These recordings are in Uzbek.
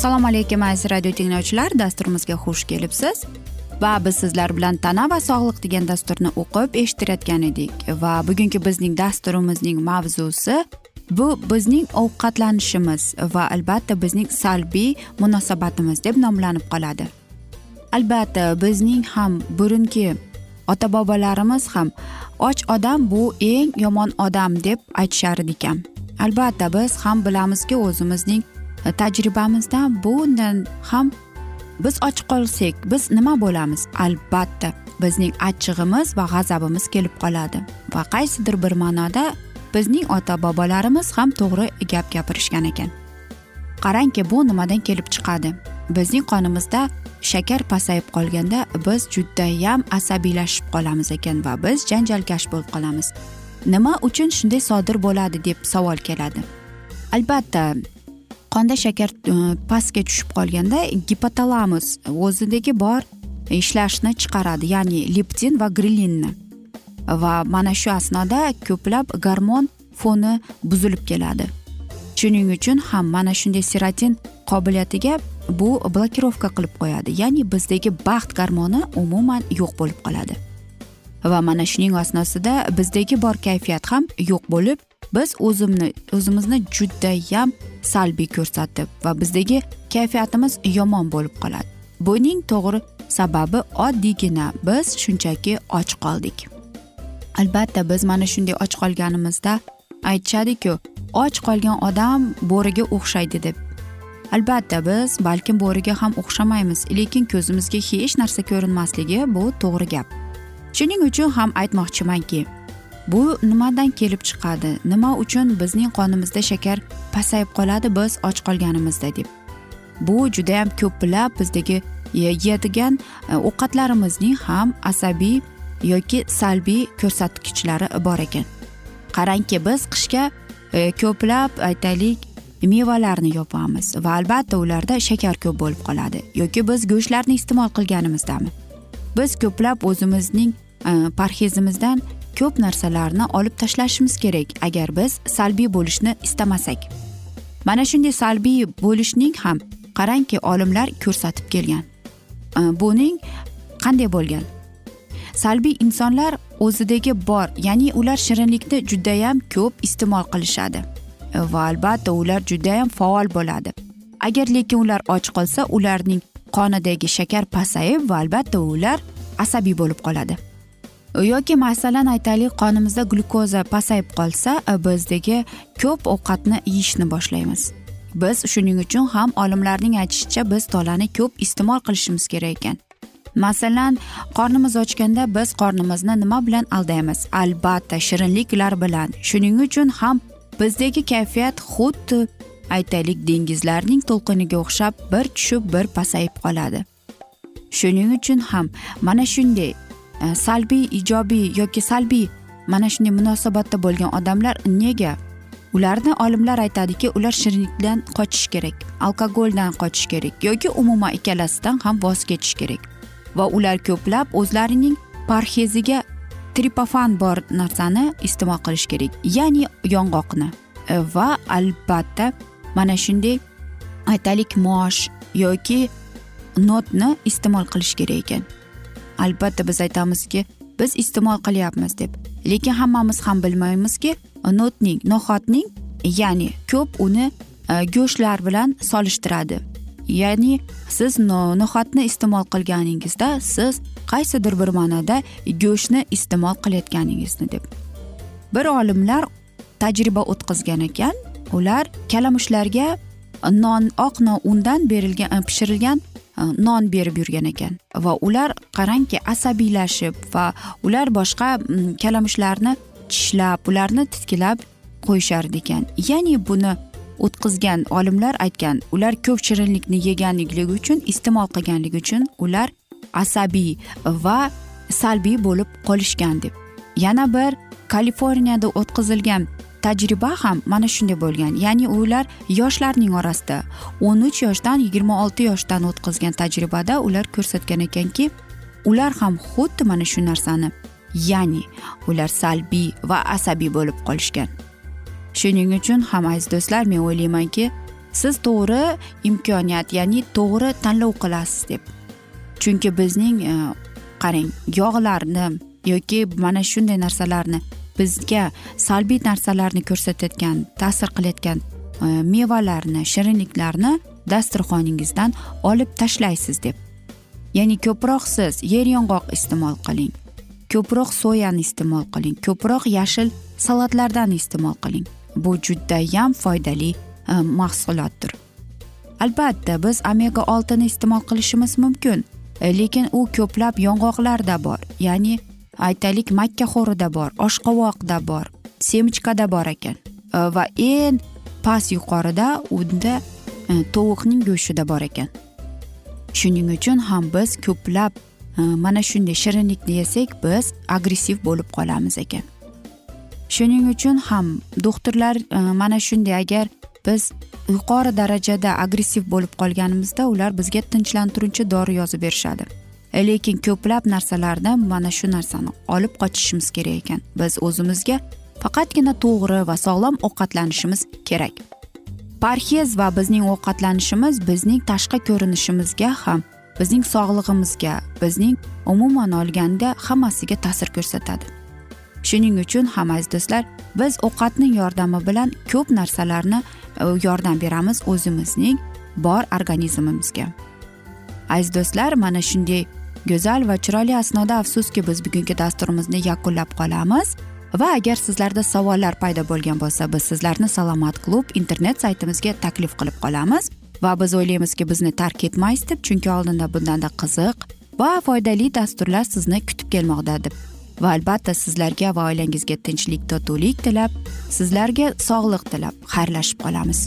assalomu alaykum aziz radio tinglovchilar. Dasturimizga xush kelibsiz. Va biz sizlar bilan tana va sog'liq degan dasturni o'qib eshittirayotgan edik. Va bugungi bizning dasturimizning mavzusi bu bizning ovqatlanishimiz va albatta bizning salbiy munosabatimiz deb nomlanib qoladi. Albatta bizning ham burungi ota bobolarimiz ham och odam bu eng yomon odam deb aytishar ekan. Albatta biz ham bilamizki o'zimizning tajribamizda bundan ham biz och qolsak biz nima bo'lamiz? Albatta bizning achchig'imiz va g'azabimiz kelib qoladi. Va qaysidir bir ma'noda bizning ota bobolarimiz ham to'g'ri gap gapirishgan ekan. Qarangki bu nimadan kelib chiqadi? Bizning qonimizda shakar pasayib qolganda biz judayam asabiylashib qolamiz ekan va biz janjalkash bo'lib qolamiz. Nima uchun shunday sodir bo'ladi deb savol keladi. Albatta qonda shakar e, pastga tushib qolganda gipotalamus o'zidagi bor ishlashni chiqaradi ya'ni leptin va grelinni va mana shu asnoda ko'plab garmon foni buzilib keladi. Shuning uchun ham mana shunday serotin qobiliyatiga bu blokirovka qilib qo'yadi ya'ni bizdagi baxt garmoni umuman yo'q bo'lib qoladi. Va mana shuning asnosida bizdagi bor kayfiyat ham yo'q bo'lib biz o'zimni o'zimizni judayam salbiy ko'rsatib va bizdagi kayfiyatimiz yomon bo'lib qoladi. Buning to'g'ri sababi oddiygina biz shunchaki och qoldik. Albatta biz mana shunday och qolganimizda aytishadiku och qolgan odam bo'riga o'xshaydi deb. Albatta biz balkim bo'riga ham o'xshamaymiz lekin ko'zimizga hech narsa ko'rinmasligi bu to'g'ri gap. Shuning uchun ham aytmoqchimanki bu nimadan kelib chiqadi? Nima uchun bizning qonimizda shakar pasayib qoladi biz och qolganimizda deb. Bu judayam ko'plab bizdagi e, yeyadigan e, ovqatlarimizning ham asabiy yoki salbiy ko'rsatkichlari bor ekan. Qarangki biz qishga e, ko'plab aytaylik mevalarni yopamiz va albatta ularda shakar ko'p bo'lib qoladi yoki biz go'shtlarni iste'mol qilganimizdami? Biz ko'plab o'zimizning e, parhezimizdan ko'p narsalarni olib tashlashimiz kerak agar biz salbiy bo'lishni istamasak. Mana shunday salbiy bo'lishning ham qarangki olimlar ko'rsatib kelgan. Buning qanday bo'lgan? Salbiy insonlar o'zidagi bor ya'ni ular shirinlikni judayam ko'p iste'mol qilishadi. Va albatta ular judayam faol bo'ladi. Agar lekin ular och qolsa ularning qonidagi shakar pasayib va albatta ular asabiy bo'lib qoladi. Yoki masalan aytaylik qonimizda glyukoza pasayib qolsa e, bizdagi ko'p ovqatni yeyishni boshlaymiz. Biz shuning uchun ham olimlarning aytishicha biz tolani ko'p iste'mol qilishimiz kerak ekan. Masalan qornimiz ochganda biz qornimizni nima bilan aldaymiz? Albatta shirinliklar bilan. Shuning uchun ham bizdagi kayfiyat xuddi aytaylik dengizlarning to'lqiniga o'xshab bir tushib bir pasayib qoladi. Shuning uchun ham mana shunday E, salbiy ijobiy yoki salbiy mana shunday munosabatda bo'lgan odamlar nega ularni olimlar aytadiki ular shirinlikdan qochish kerak alkogoldan qochish kerak yoki umuman ikkalasidan ham voz kechish kerak? Va ular ko'plab o'zlarining parheziga tripofan bor narsani iste'mol qilish kerak ya'ni yong'oqni. E, va albatta mana shunday aytaylik mosh yoki notni iste'mol qilish kerak ekan. Albatta biz aytamizki biz iste'mol qilyapmiz deb. Lekin hammamiz ham bilmaymizki notning no'xatning ya'ni ko'p uni e, go'shtlar bilan solishtiradi. Ya'ni siz no'xatni iste'mol qilganingizda siz qaysidir bir ma'noda go'shtni iste'mol qilayotganingizni deb. Bir olimlar tajriba o'tkazgan ekan ular kalamushlarga non oq non undan berilgan e, pishirilgan E, non berib yurgan ekan. Va ular qarangki asabiylashib va ular boshqa mm, kalamushlarni tishlab ularni titkilab qo'yishar ekan. Ya'ni buni o'tkazgan olimlar aytgan ular ko'p shirinlikni yeganligi uchun iste'mol qilganligi uchun ular asabiy va salbiy bo'lib qolishgan deb. Yana bir kaliforniyada o'tkazilgan tajriba ham mana shunday bo'lgan. Ya'ni ular yoshlarning orasida o'n uch yoshdan yigirma olti yoshdan o'tkazgan tajribada ular ko'rsatgan ekanki ular ham xuddi mana shu narsani ya'ni ular salbiy va asabiy bo'lib qolishgan. Shuning uchun ham aziz do'stlar men o'ylaymanki siz to'g'ri imkoniyat ya'ni to'g'ri tanlov qilasiz deb. Chunki bizning e, qarang yog'larni yoki mana shunday narsalarni bizga salbiy narsalarni ko'rsatayotgan ta'sir qilayotgan e, mevalarni shirinliklarni dasturxoningizdan olib tashlaysiz deb. Ya'ni ko'proq siz yer yong'oq iste'mol qiling ko'proq soyani iste'mol qiling ko'proq yashil salatlardan iste'mol qiling. Bu judayam foydali e, mahsulotdir. Albatta biz omega oltini iste'mol qilishimiz mumkin e, lekin u ko'plab yong'oqlarda bor. Ya'ni aytaylik makkaxo'rida bor oshqovoqda bor semichkada bor ekan. Va eng past yuqorida unda e, tovuqning go'shtida bor ekan. Shuning uchun ham biz ko'plab e, mana shunday shirinlikni yesak biz agressiv bo'lib qolamiz ekan. Shuning uchun ham doktorlar e, mana shunday agar biz yuqori darajada agressiv bo'lib qolganimizda ular bizga tinchlantiruvchi dori yozib berishadi. Lekin ko'plab narsalardan mana shu narsani olib qochishimiz kerak ekan. Biz o'zimizga faqatgina to'g'ri va sog'lom ovqatlanishimiz kerak. Parhez va bizning ovqatlanishimiz bizning tashqi ko'rinishimizga ham bizning sog'lig'imizga bizning umuman olganda hammasiga ta'sir ko'rsatadi. Shuning uchun ham aziz do'stlar biz ovqatning yordami bilan ko'p narsalarni e, yordam beramiz o'zimizning bor organizmimizga. Aziz do'stlar mana shunday go'zal va chiroyli asnoda afsuski biz bugungi dasturimizni yakunlab qolamiz. Va agar sizlarda savollar paydo bo'lgan bo'lsa biz sizlarni salomat klub internet saytimizga taklif qilib qolamiz. Va biz o'ylaymizki bizni tark etmaysiz deb chunki oldinda bundanda qiziq va foydali dasturlar sizni kutib kelmoqda deb. Va albatta sizlarga va oilangizga tinchlik totuvlik tilab sizlarga sog'lik tilab xayrlashib qolamiz.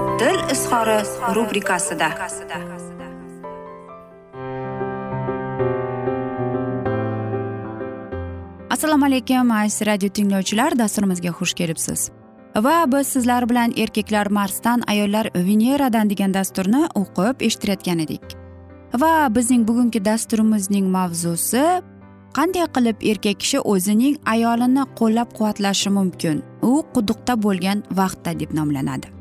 izhori rubrikasida. Assalomu alaykum aziz radio tinglovchilar dasturimizga xush kelibsiz. Va biz sizlar bilan erkaklar marsdan ayollar veneradan degan dasturni o'qib eshittirayotgan edik. Va bizning bugungi dasturimizning mavzusi qanday qilib erkak kishi o'zining ayolini qo'llab quvvatlashi mumkin? U quduqda bo'lgan vaqtda deb nomlanadi.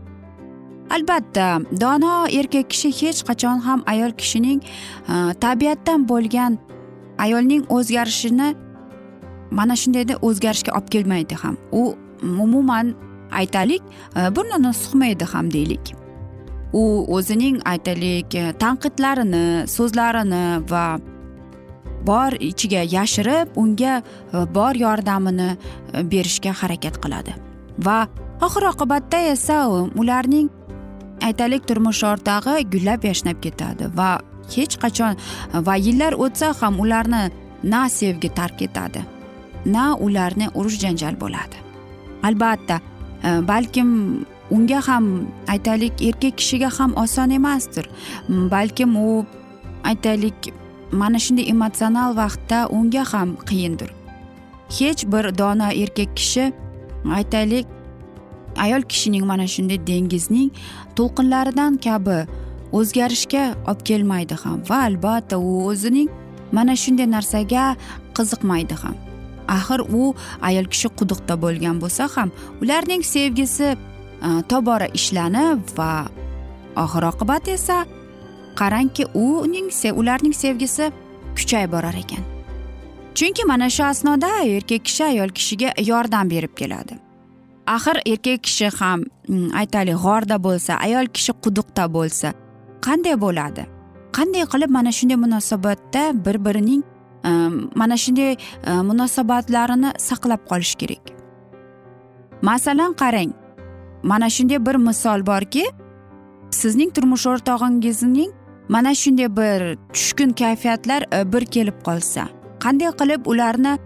Albatta dono erkak kishi hech qachon ham ayol kishining e, tabiatdan bo'lgan ayolning o'zgarishini mana shundayda o'zgarishga olib kelmaydi ham. U umuman aytaylik e, burnini suqmaydi ham deylik. U o'zining aytaylik e, tanqidlarini so'zlarini va bor ichiga yashirib unga bor yordamini berishga harakat qiladi. Va oxir oqibatda esa ularning aytaylik turmush o'rtog'i gullab yashnab ketadi va hech qachon va yillar o'tsa ham ularni na sevgi tark etadi na ularni urush janjal bo'ladi. Albatta e, balkim unga ham aytaylik erkak kishiga ham oson emasdir. Balkim u aytaylik mana shunday emotsional vaqtda unga ham qiyindir. Hech bir dono erkak kishi aytaylik ayol kishining mana shunday dengizning to'lqinlaridan kabi o'zgarishga olib kelmaydi ham va albatta u o'zining mana shunday narsaga qiziqmaydi ham. Axir u ayol kishi quduqda bo'lgan bo'lsa ham ularning sevgisi e, tobora ishlanib va oxir oqibat esa qarangki uning ularning sevgisi kuchayib borar ekan. Chunki mana shu asnoda erkak kishi ayol kishiga yordam berib keladi. Axir erkak kishi ham mm, aytaylik g'orda bo'lsa ayol kishi quduqda bo'lsa qanday bo'ladi? Qanday qilib mana shunday munosabatda bir birining ehm, mana shunday e, munosabatlarini saqlab qolish kerak? Masalan qarang mana shunday bir misol borki sizning turmush o'rtog'ingizning mana shunday bir tushkun kayfiyatlar e, bir kelib qolsa qanday qilib ularni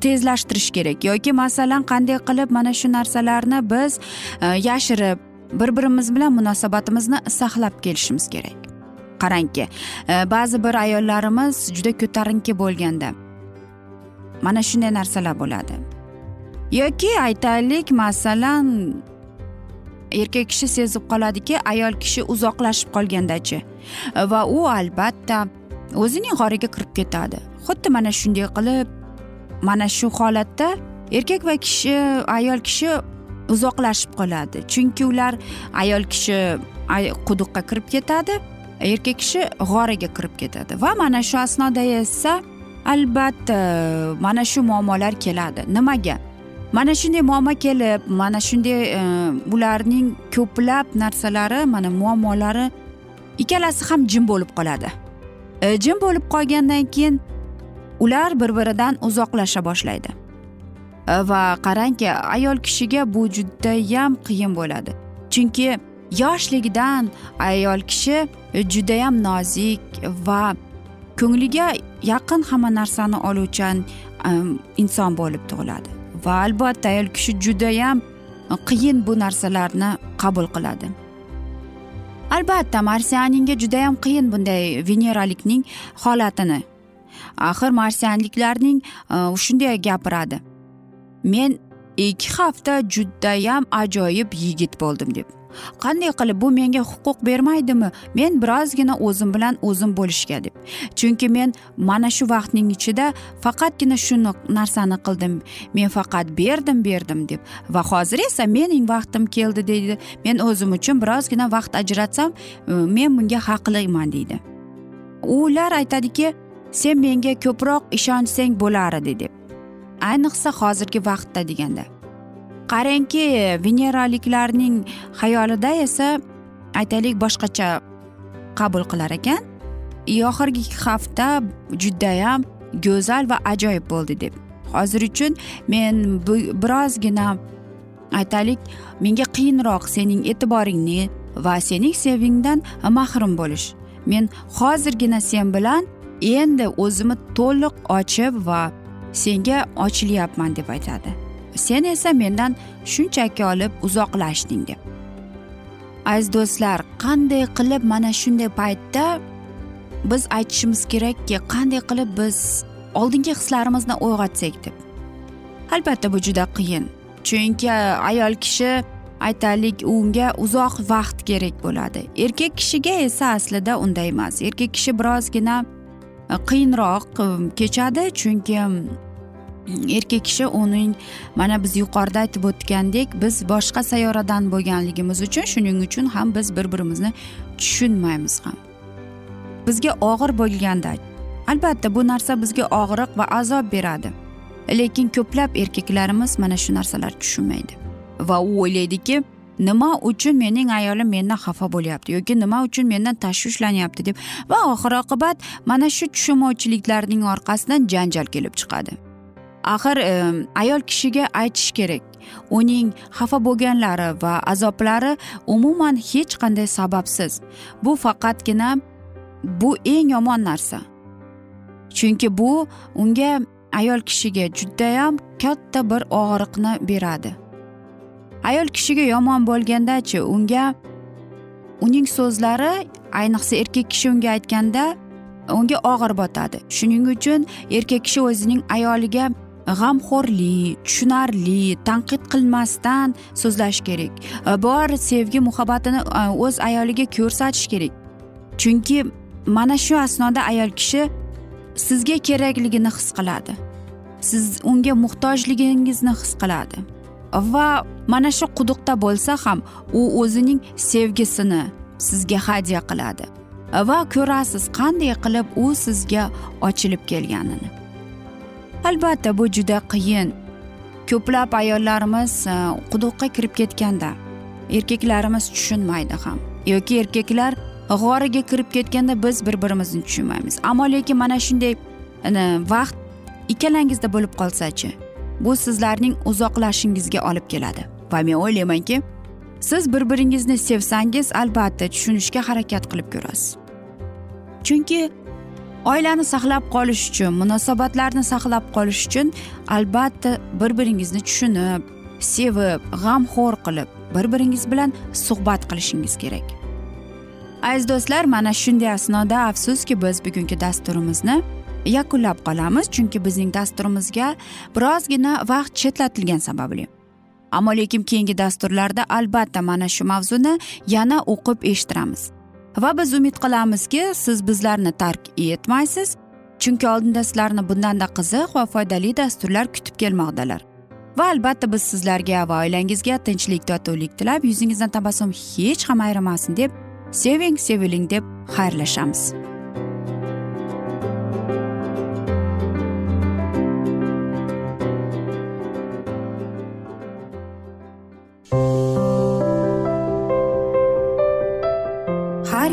tezlashtirish kerak. Yoki masalan qanday qilib mana shu narsalarni biz e, yashirib bir birimiz bilan munosabatimizni saqlab kelishimiz kerak. Qarangki e, ba'zi bir ayollarimiz juda ko'tarinki bo'lganda mana shunday narsalar bo'ladi. Yoki aytaylik masalan erkak kishi sezib qoladiki ayol kishi uzoqlashib qolgandachi. Va u albatta o'zining g'origa kirib ketadi. Xuddi mana shunday qilib mana shu holatda erkak va kishi ayol kishi uzoqlashib qoladi. Chunki ular ayol kishi quduqqa kirib ketadi erkak kishi g'origa kirib ketadi. Va mana shu asnoda esa albatta mana shu muammolar keladi. Nimaga? Mana shunday muammo kelib mana shunday e, ularning ko'plab narsalari mana muammolari ikkalasi ham jim bo'lib qoladi. E, jim bo'lib qolgandan keyin ular bir biridan uzoqlasha boshlaydi. Va qarangki ayol kishiga bu judayam qiyin bo'ladi. Chunki yoshligidan ayol kishi judayam nozik va ko'ngliga yaqin hamma narsani oluvchan inson bo'lib tug'iladi. Va albatta ayol kishi judayam qiyin bu narsalarni qabul qiladi. Albatta marsianinga judayam qiyin bunday veneralikning holatini axir marsianliklarning e, shunday gapiradi. Men ikki hafta judayam ajoyib yigit bo'ldim deb. Qanday qilib bu menga huquq bermaydimi? Men birozgina o'zim bilan o'zim bo'lishga deb. Chunki men mana shu vaqtning ichida faqatgina shuni narsani qildim. Men faqat berdim berdim deb. Va hozir esa mening vaqtim keldi deydi. Men o'zim uchun birozgina vaqt ajratsam e, men bunga haqliman deydi. Ular aytadiki sen menga ko'proq ishonsang bo'lar edi deb ayniqsa hozirgi vaqtda deganda. Qarangki veneraliklarning xayolida esa aytaylik boshqacha qabul qilar ekan. Oxirgi hafta judayam go'zal va ajoyib bo'ldi deb. Hozir uchun men birozgina aytaylik menga qiyinroq sening e'tiboringni va sening sevgingdan mahrum bo'lish. Men hozirgina sen bilan endi o'zimni to'liq ochib va senga ochilyapman deb aytadi. Sen esa mendan shunchaki olib uzoqlashding deb. Aziz do'stlar qanday qilib mana shunday paytda biz aytishimiz kerakki qanday qilib biz oldingi hislarimizni uyg'otsak deb. Albatta bu juda qiyin chunki ayol kishi aytaylik unga uzoq vaqt kerak bo'ladi. Erkak kishiga esa aslida unday emas. Erkak kishi birozgina Э, qiyinroq э, kechadi. Chunki erkak kishi uning mana biz yuqorida aytib o'tgandek biz boshqa sayyoradan bo'lganligimiz uchun shuning uchun ham biz bir birimizni tushunmaymiz ham. Bizga og'ir bo'lganda albatta bu narsa bizga og'riq va azob beradi. Lekin ko'plab erkaklarimiz mana shu narsalarni tushunmaydi. Va u o'ylaydiki nima uchun mening ayolim mendan xafa bo'lyapti yoki nima uchun mendan tashvishlanyapti deb va oxir oqibat mana shu tushunmovchiliklarning orqasidan janjal kelib chiqadi. Axir e, ayol kishiga aytish kerak uning xafa bo'lganlari va azoblari umuman hech qanday sababsiz. Bu faqatgina bu eng yomon narsa. Chunki bu unga ayol kishiga judayam katta bir og'riqni beradi. Ayol kishiga yomon bo'lgandachi unga uning so'zlari ayniqsa erkak kishi unga aytganda unga og'ir botadi. Shuning uchun erkak kishi o'zining ayoliga g'amxo'rlik tushunarli tanqid qilmasdan so'zlash kerak. E, bor sevgi muhabbatini e, o'z ayoliga ko'rsatish kerak. Chunki mana shu asnoda ayol kishi sizga kerakligini his qiladi. Siz unga muhtojligingizni his qiladi. Va mana shu quduqda bo'lsa ham u o'zining sevgisini sizga hadya qiladi. Va ko'rasiz qanday qilib u sizga ochilib kelganini. Albatta bu juda qiyin. Ko'plab ayollarimiz e, quduqqa kirib ketganda erkaklarimiz tushunmaydi ham. Yoki erkaklar g'origa kirib ketganda biz bir birimizni tushunmaymiz. Ammo lekin mana shunday e, vaqt ikkalangizda bo'lib qolsachi bu sizlarning uzoqlashingizga olib keladi. Va men o'ylaymanki siz bir biringizni sevsangiz albatta tushunishga harakat qilib ko'rasiz. Chunki oilani saqlab qolish uchun munosabatlarni saqlab qolish uchun albatta bir biringizni tushunib sevib g'amxo'r qilib bir biringiz bilan suhbat qilishingiz kerak. Aziz do'stlar mana shunday asnoda afsuski biz bugungi dasturimizni yakunlab qolamiz chunki bizning dasturimizga birozgina vaqt chetlatilgani sababli. Ammo lekin keyingi dasturlarda albatta mana shu mavzuni yana o'qib eshittiramiz. Va biz umid qilamizki siz bizlarni tark etmaysiz chunki oldinda sizlarni bundanda qiziq va foydali dasturlar kutib kelmoqdalar. Va albatta biz sizlarga va oilangizga tinchlik totuvlik tilab yuzingizdan tabassum hech ham ayrimasin deb seving seviling deb xayrlashamiz.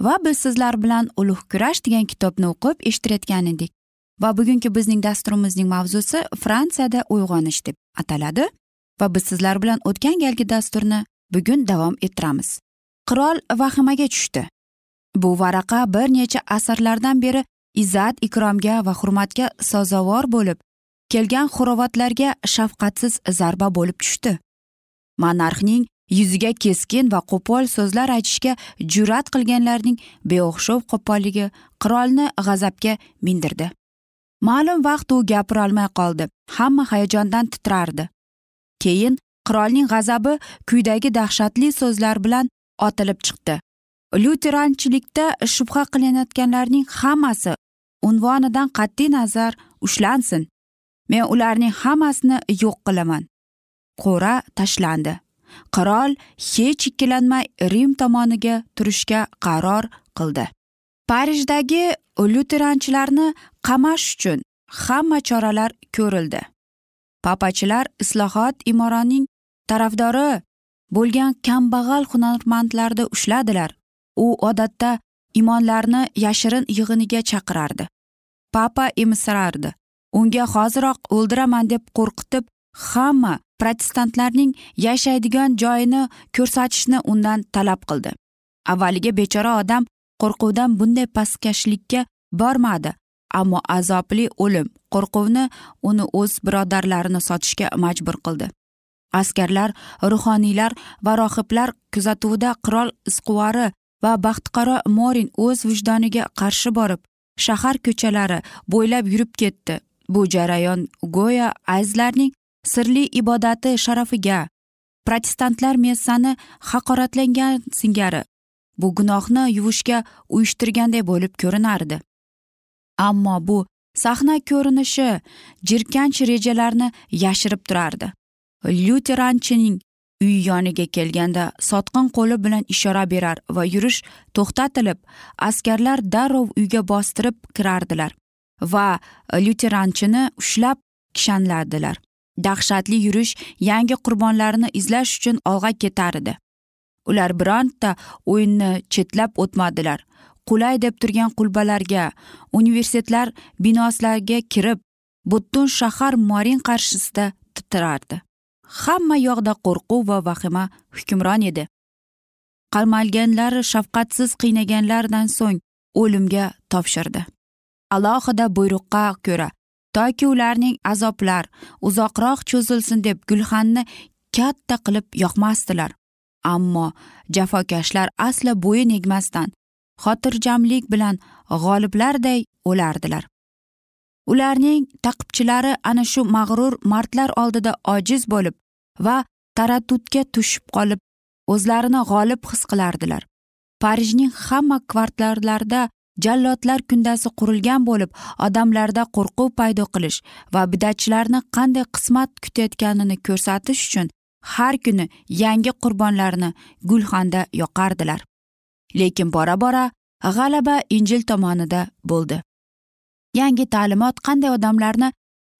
Va biz sizlar bilan ulug' kurash degan kitobni o'qib eshittirayotgan edik va bugungi bizning dasturimizning mavzusi fransiyada uyg'onish deb ataladi. Va biz sizlar bilan o'tgan galgi dasturni bugun davom ettiramiz. Qirol vahimaga tushdi. Bu varaqa bir necha asrlardan beri izzat ikromga va hurmatga sazovor bo'lib kelgan xurovatlarga shafqatsiz zarba bo'lib tushdi. Monarxning yuziga keskin va qo'pol so'zlar aytishga jur'at qilganlarning beo'xshov qo'polligi qirolni g'azabga mindirdi. Ma'lum vaqt u gapirolmay qoldi. Hamma hayajondan titrardi. Keyin qirolning g'azabi kuydagi dahshatli so'zlar bilan otilib chiqdi. Lyuteranchilikda shubha qilinayotganlarning hammasi unvonidan qat'iy nazar ushlansin. Men ularning hammasini yo'q qilaman. Qo'ra tashlandi. Qirol hech ikkilanmay rim tomoniga turishga qaror qildi. Parijdagi lyuteranchilarni qamash uchun hamma choralar ko'rildi. Papachilar islohot imoraning tarafdori bo'lgan kambag'al hunarmandlarni ushladilar. U odatda imonlarni yashirin yig'iniga chaqirardi. Papa emsirardi unga hoziroq o'ldiraman deb qo'rqitib hamma protestantlarning yashaydigan joyini ko'rsatishni undan talab qildi. Avvaliga bechora odam qo'rquvdan bunday pastkashlikka bormadi ammo azobli o'lim qo'rquvni uni o'z birodarlarini sotishga majbur qildi. Askarlar ruhoniylar va rohiblar kuzatuvida qirol isquvari va baxtiqaro morin o'z vijdoniga qarshi borib shahar ko'chalari bo'ylab yurib ketdi. Bu jarayon go'yo azlarning sirli ibodati sharafiga. Protestantlar messani haqoratlangan singari. Bu gunohni yuvishga uyushtirganday bo'lib ko'rinardi. Ammo bu sahna ko'rinishi jirkanch rejalarni yashirib turardi. Lyuteranchining uy yoniga kelganda sotqin qo'li bilan ishora berar va yurish to'xtatilib askarlar darrov uyga bostirib kirardilar va lyuteranchini ushlab kishanlardilar. Dahshatli yurish yangi qurbonlarni izlash uchun olg'a ketar edi. Ular bironta o'yinni chetlab o'tmadilar. Qulay deb turgan qulbalarga universitetlar binosilariga kirib butun shahar morin qarshisida titrardi. Hamma yoqda qo'rquv va vahima hukmron edi. Qamalganlar shafqatsiz qiynaganlardan so'ng o'limga topshirdi. Alohida buyruqqa ko'ra toki ularning azoblar uzoqroq cho'zilsin deb gulxanni katta qilib yoqmasdilar. Ammo jafokashlar aslo bo'yin egmasdan xotirjamlik bilan g'oliblarday o'lardilar. Ularning taqibchilari ana shu mag'rur mardlar oldida ojiz bo'lib va taraddudga tushib qolib o'zlarini g'olib his qilardilar. Parijning hamma kvartallarida jallodlar kundasi qurilgan bo'lib odamlarda qo'rquv paydo qilish va bidatchilarni qanday qismat kutayotganini ko'rsatish uchun har kuni yangi qurbonlarni gulxanda yoqardilar. Lekin bora bora g'alaba injil tomonida bo'ldi. Yangi ta'limot qanday odamlarni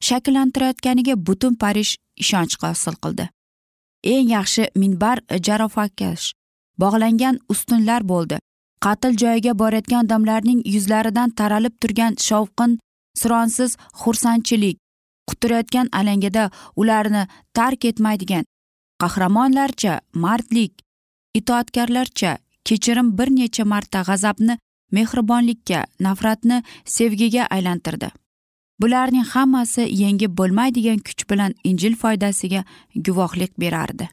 shakllantirayotganiga butun parij ishonch hosil qildi. Eng yaxshi minbar jarofakash bog'langan ustunlar bo'ldi. Qatl joyiga borayotgan odamlarning yuzlaridan taralib turgan shovqin sironsiz xursandchilik quturayotgan alangada ularni tark etmaydigan qahramonlarcha mardlik itoatkorlarcha kechirim bir necha marta g'azabni mehribonlikka nafratni sevgiga aylantirdi. Bularning hammasi yengib bo'lmaydigan kuch bilan injil foydasiga guvohlik berardi.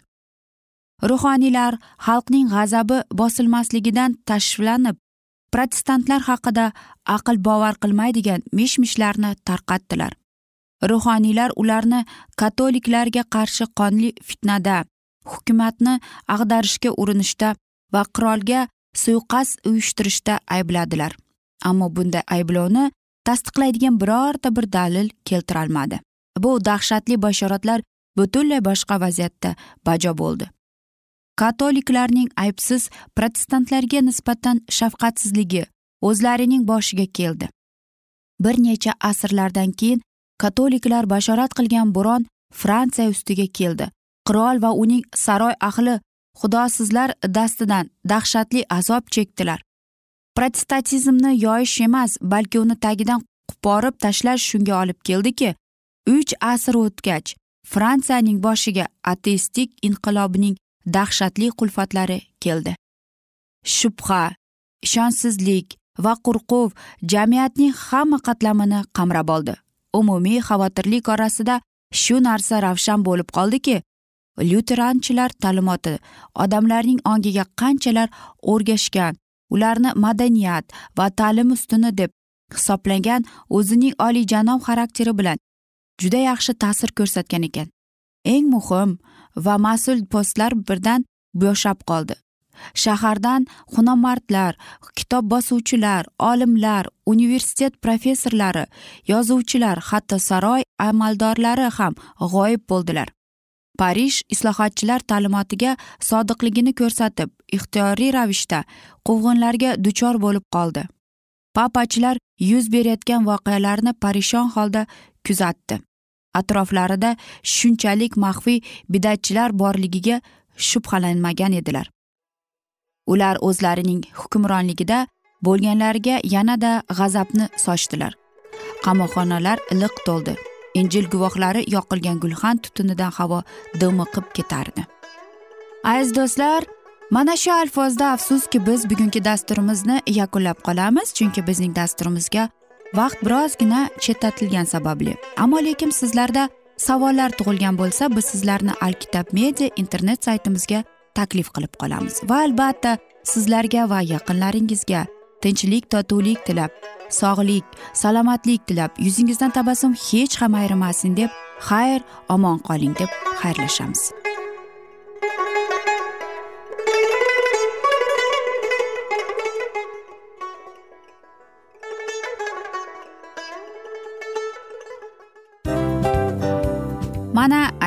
Ruhoniylar xalqning g'azabi bosilmasligidan tashvishlanib protestantlar haqida aql bovar qilmaydigan mish mishlarni tarqatdilar. Ruhoniylar ularni katoliklarga qarshi qonli fitnada hukumatni ag'darishga urinishda va qirolga suiqasd uyushtirishda aybladilar. Ammo bunday ayblovni tasdiqlaydigan birorta bir dalil keltirolmadi. Bu dahshatli bashoratlar butunlay boshqa vaziyatda bajo bo'ldi. Katoliklarning aybsiz protestantlarga nisbatan shafqatsizligi o'zlarining boshiga keldi. Bir necha asrlardan keyin katoliklar bashorat qilgan bo'ron fransiya ustiga keldi. Qirol va uning saroy ahli xudosizlar dastidan dahshatli azob chekdilar. Protestantizmni yoyish emas balki uni tagidan quporib tashlash shunga olib keldiki uch asr o'tgach fransiyaning boshiga ateistik inqilobining dahshatli qulfatlari keldi. Shubha ishonchsizlik va qo'rquv jamiyatning hamma qatlamini qamrab oldi. Umumiy xavotirlik orasida shu narsa ravshan bo'lib qoldiki lyuteranchilar ta'limoti odamlarning ongiga qanchalar o'rgashgan ularni madaniyat va ta'lim ustuni deb hisoblagan o'zining oliyjanob xarakteri bilan juda yaxshi ta'sir ko'rsatgan ekan. Eng muhim va mas'ul postlar birdan bo'shab qoldi. Shahardan hunarmandlar kitob bosuvchilar olimlar universitet professorlari yozuvchilar hatto saroy amaldorlari ham g'oyib bo'ldilar. Parij islohotchilar ta'limotiga sodiqligini ko'rsatib ixtiyoriy ravishda quvg'inlarga duchor bo'lib qoldi. Papachilar yuz berayotgan voqealarni parishon holda kuzatdi. Atroflarida shunchalik maxfiy bidatchilar borligiga shubhalanmagan edilar. Ular o'zlarining hukmronligida bo'lganlarga yanada g'azabni sochdilar. Qamoqxonalar liq to'ldi. Injil guvohlari yoqilgan gulxan tutunidan havo dimiqib ketardi. Aziz do'stlar mana shu alfozda afsuski biz bugungi dasturimizni yakunlab qolamiz chunki bizning dasturimizga vaqt birozgina chetlatilgani sababli. Ammo lekin sizlarda savollar tug'ilgan bo'lsa biz sizlarni alkitab media internet saytimizga taklif qilib qolamiz. Va albatta sizlarga va yaqinlaringizga tinchlik totuvlik tilab sog'lik salomatlik tilab yuzingizdan tabassum hech ham ayrimasin deb xayr omon qoling deb xayrlashamiz.